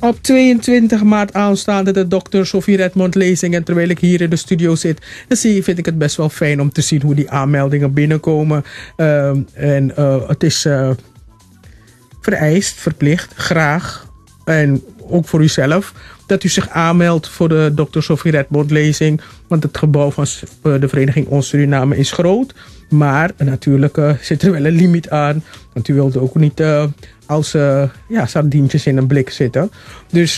Op 22 maart aanstaande de dokter Sophie Redmond lezing. En terwijl ik hier in de studio zit, dan zie, vind ik het best wel fijn om te zien hoe die aanmeldingen binnenkomen. Ehm, en uh, het is uh, vereist, verplicht, graag. En ook voor uzelf dat u zich aanmeldt voor de Dr. Sophie Redmond lezing. Want het gebouw van de Vereniging Ons Suriname is groot. Maar natuurlijk uh, zit er wel een limiet aan. Want u wilt ook niet uh, als uh, ja, sardientjes in een blik zitten. Dus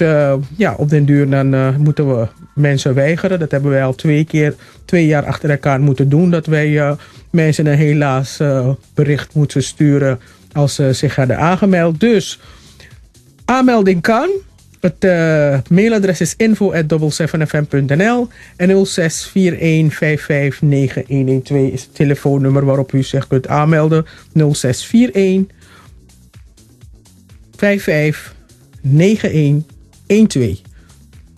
ja, op den duur dan moeten we mensen weigeren. Dat hebben wij al twee keer, twee jaar achter elkaar moeten doen. Dat wij mensen een helaas bericht moeten sturen als ze zich hadden aangemeld. Dus aanmelding kan. Het uh, mailadres is info.7fm.nl en 0641559112 is het telefoonnummer waarop u zich kunt aanmelden. 0641 559112.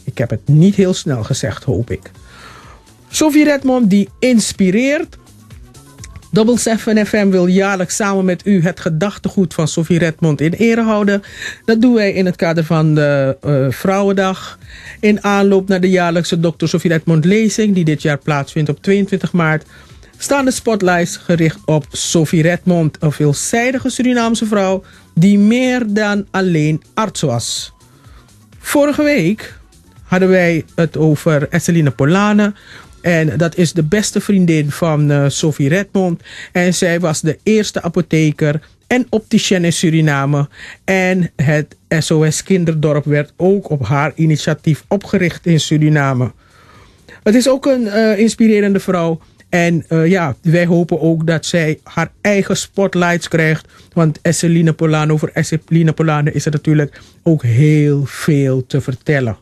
Ik heb het niet heel snel gezegd, hoop ik. Sophie Redmond die inspireert Double 7 FM wil jaarlijks samen met u het gedachtegoed van Sophie Redmond in ere houden. Dat doen wij in het kader van de uh, Vrouwendag. In aanloop naar de jaarlijkse Dr. Sophie Redmond lezing, die dit jaar plaatsvindt op 22 maart, staan de spotlights gericht op Sophie Redmond, een veelzijdige Surinaamse vrouw die meer dan alleen arts was. Vorige week hadden wij het over Esseline Polane, en dat is de beste vriendin van uh, Sophie Redmond. En zij was de eerste apotheker en opticien in Suriname. En het SOS Kinderdorp werd ook op haar initiatief opgericht in Suriname. Het is ook een uh, inspirerende vrouw. En uh, ja, wij hopen ook dat zij haar eigen spotlights krijgt. Want Esseline Polano, over Esseline Polano is er natuurlijk ook heel veel te vertellen.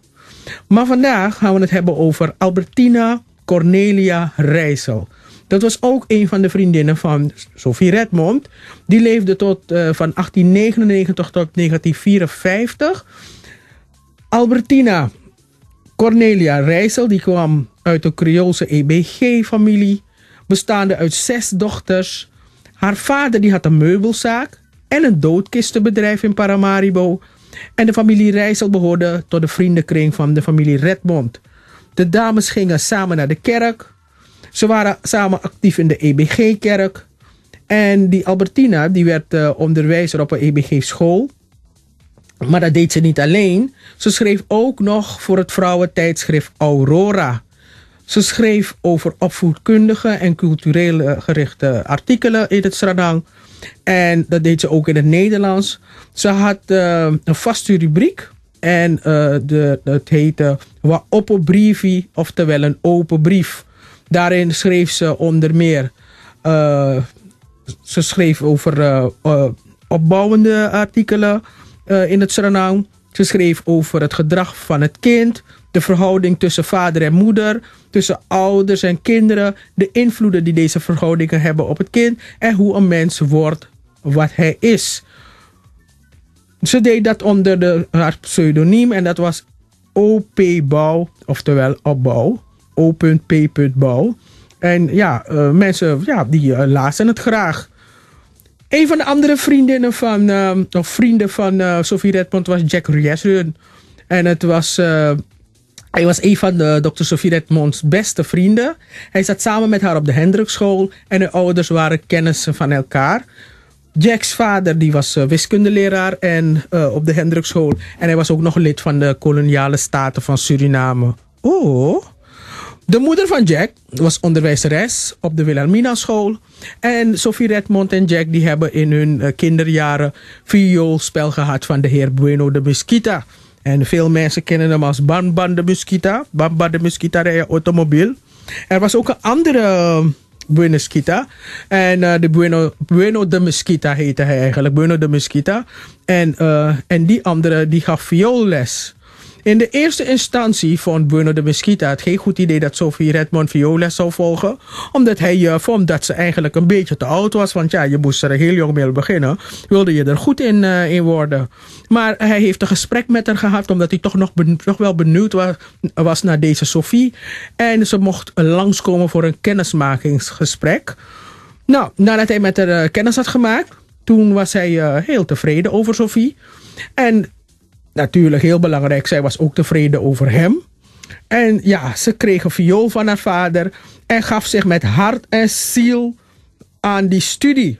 Maar vandaag gaan we het hebben over Albertina Cornelia Rijssel. Dat was ook een van de vriendinnen van Sophie Redmond. Die leefde tot, uh, van 1899 tot 1954. Albertina Cornelia Rijssel die kwam uit de Creoolse EBG-familie. Bestaande uit zes dochters. Haar vader die had een meubelzaak en een doodkistenbedrijf in Paramaribo. En de familie Rijssel behoorde tot de vriendenkring van de familie Redmond. De dames gingen samen naar de kerk. Ze waren samen actief in de EBG-kerk. En die Albertina die werd uh, onderwijzer op een EBG-school. Maar dat deed ze niet alleen. Ze schreef ook nog voor het vrouwentijdschrift Aurora. Ze schreef over opvoedkundige en cultureel gerichte artikelen in het Stradang. En dat deed ze ook in het Nederlands. Ze had uh, een vaste rubriek en uh, de, het heette Wa Briefie, oftewel een open brief. Daarin schreef ze onder meer. Uh, ze schreef over uh, opbouwende artikelen in het Suriname. Ze schreef over het gedrag van het kind, de verhouding tussen vader en moeder, tussen ouders en kinderen, de invloeden die deze verhoudingen hebben op het kind en hoe een mens wordt wat hij is. Ze deed dat onder de, haar pseudoniem en dat was O.P. Bouw, oftewel opbouw. O.P. Bouw. En ja, uh, mensen ja, die uh, lazen het graag. Een van de andere vriendinnen van, uh, of vrienden van Sophie Redmond was Jack Riesrun. En het was, hij was een van de Dr. Sophie Redmonds beste vrienden. Hij zat samen met haar op de Hendrikschool en hun ouders waren kennissen van elkaar. Jack's vader die was uh, wiskundeleraar en, uh, op de Hendrikschool. En hij was ook nog lid van de koloniale staten van Suriname. Oh. De moeder van Jack was onderwijzeres op de Wilhelmina school. En Sophie Redmond en Jack die hebben in hun uh, kinderjaren vioolspel gehad van de heer Bueno de Mesquita. En veel mensen kennen hem als Ban de Mesquita. Bamba de Mesquita rijden automobiel. Er was ook een andere Bueno Mesquita. En uh, de Bueno, bueno de Mesquita heette hij eigenlijk. Bueno de Mesquita. En, uh, en die andere die gaf vioolles. In de eerste instantie vond Bruno de Mesquita het geen goed idee dat Sophie Redmond vioolles zou volgen. Omdat hij uh, vond dat ze eigenlijk een beetje te oud was. Want ja, je moest er heel jong mee beginnen. Wilde je er goed in, uh, in worden. Maar hij heeft een gesprek met haar gehad. Omdat hij toch nog wel benieuwd was, naar deze Sophie. En ze mocht langskomen voor een kennismakingsgesprek. Nou, nadat hij met haar uh, kennis had gemaakt. Toen was hij heel tevreden over Sophie. En natuurlijk heel belangrijk, zij was ook tevreden over hem. En ja, ze kreeg een viool van haar vader en gaf zich met hart en ziel aan die studie.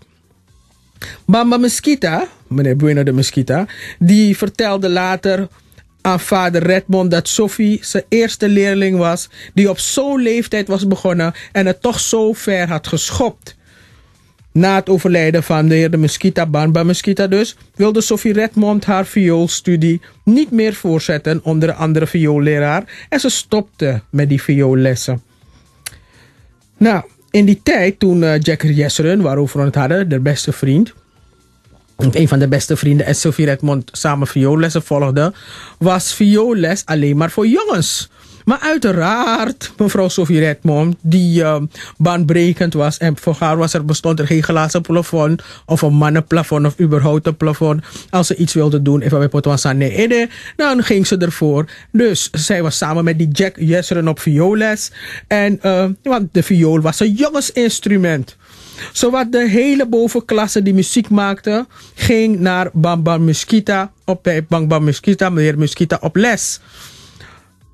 Mama Mesquita, meneer Bueno de Mesquita, die vertelde later aan vader Redmond dat Sophie zijn eerste leerling was die op zo'n leeftijd was begonnen en het toch zo ver had geschopt. Na het overlijden van de heer de Mesquita, Banba Mesquita dus, wilde Sophie Redmond haar vioolstudie niet meer voortzetten onder een andere vioolleraar en ze stopte met die vioollessen. Nou, in die tijd toen uh, Jack Jesseren, waarover we het hadden, de beste vriend, een van de beste vrienden en Sophie Redmond samen vioollessen volgden, was vioolles alleen maar voor jongens. Maar uiteraard, mevrouw Sophie Redmond, die uh, baanbrekend was. En voor haar was er, bestond er geen glazen plafond of een mannenplafond of überhaupt een plafond. Als ze iets wilde doen, even bij Potwansan nee, dan ging ze ervoor. Dus zij was samen met die Jack Jesseren op vioolles. En, uh, want de viool was een jongensinstrument. Zowat de hele bovenklasse die muziek maakte, ging naar Bambam Muskita op bij Bambam Muskita, meneer Muskita op les.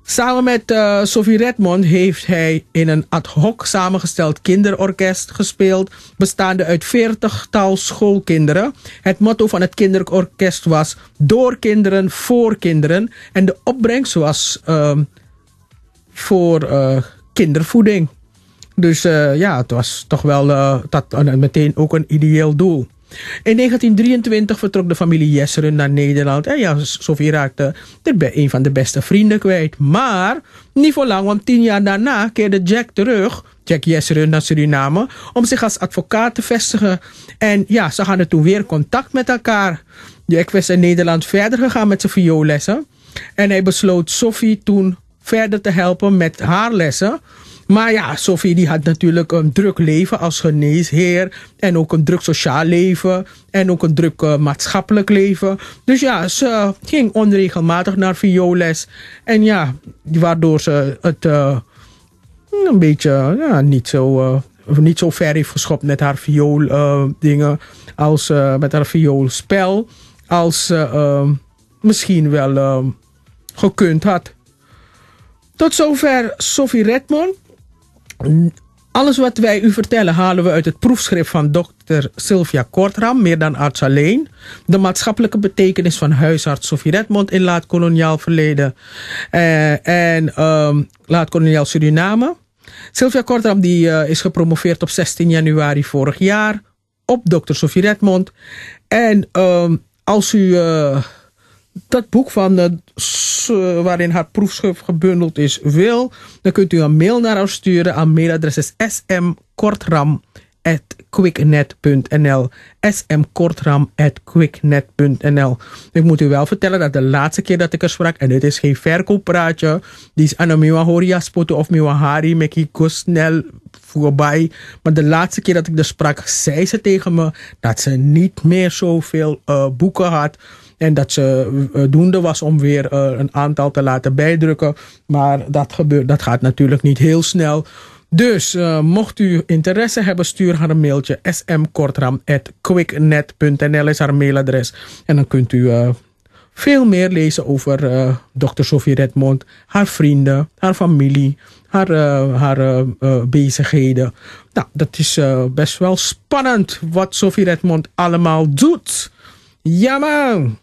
Samen met uh, Sophie Redmond heeft hij in een ad hoc samengesteld kinderorkest gespeeld, bestaande uit veertigtal schoolkinderen. Het motto van het kinderorkest was door kinderen, voor kinderen. En de opbrengst was uh, voor uh, kindervoeding. Dus uh, ja, het was toch wel uh, dat, meteen ook een ideeel doel. In 1923 vertrok de familie Jesseren naar Nederland. En ja, Sofie raakte bij een van de beste vrienden kwijt. Maar niet voor lang, want tien jaar daarna keerde Jack terug. Jack Jesseren naar Suriname. Om zich als advocaat te vestigen. En ja, ze hadden toen weer contact met elkaar. Jack was in Nederland verder gegaan met zijn vioollessen. En hij besloot Sophie toen verder te helpen met haar lessen. Maar ja, Sophie die had natuurlijk een druk leven als geneesheer. En ook een druk sociaal leven. En ook een druk uh, maatschappelijk leven. Dus ja, ze ging onregelmatig naar vioolles. En ja, waardoor ze het uh, een beetje ja, niet, zo, uh, niet zo ver heeft geschopt met haar viool dingen. Als met haar vioolspel. Als misschien wel gekund had. Tot zover Sophie Redmond. Alles wat wij u vertellen halen we uit het proefschrift van dokter Sylvia Kortram, meer dan arts alleen. De maatschappelijke betekenis van huisarts Sophie Redmond in laat-koloniaal verleden uh, en um, laat-koloniaal Suriname. Sylvia Kortram die, uh, is gepromoveerd op 16 januari vorig jaar op dokter Sophie Redmond. En um, als u uh, dat boek van, uh, waarin haar proefschrift gebundeld is wil, dan kunt u een mail naar haar sturen. Aan mailadres is smkortram.quicknet.nl smkortram.quicknet.nl Ik moet u wel vertellen dat de laatste keer dat ik er sprak, en dit is geen verkooppraatje, die is aan miwa horia spoto of miwa hari, meki snel voorbij. Maar de laatste keer dat ik er sprak, zei ze tegen me dat ze niet meer zoveel uh, boeken had. En dat ze uh, doende was om weer uh, een aantal te laten bijdrukken. Maar dat, gebeurt, dat gaat natuurlijk niet heel snel. Dus uh, mocht u interesse hebben, stuur haar een mailtje. smkortram.quicknet.nl is haar mailadres. En dan kunt u veel meer lezen over uh, Dr. Sophie Redmond, haar vrienden, haar familie, haar, haar bezigheden. Nou, dat is best wel spannend wat Sophie Redmond allemaal doet. Ja man!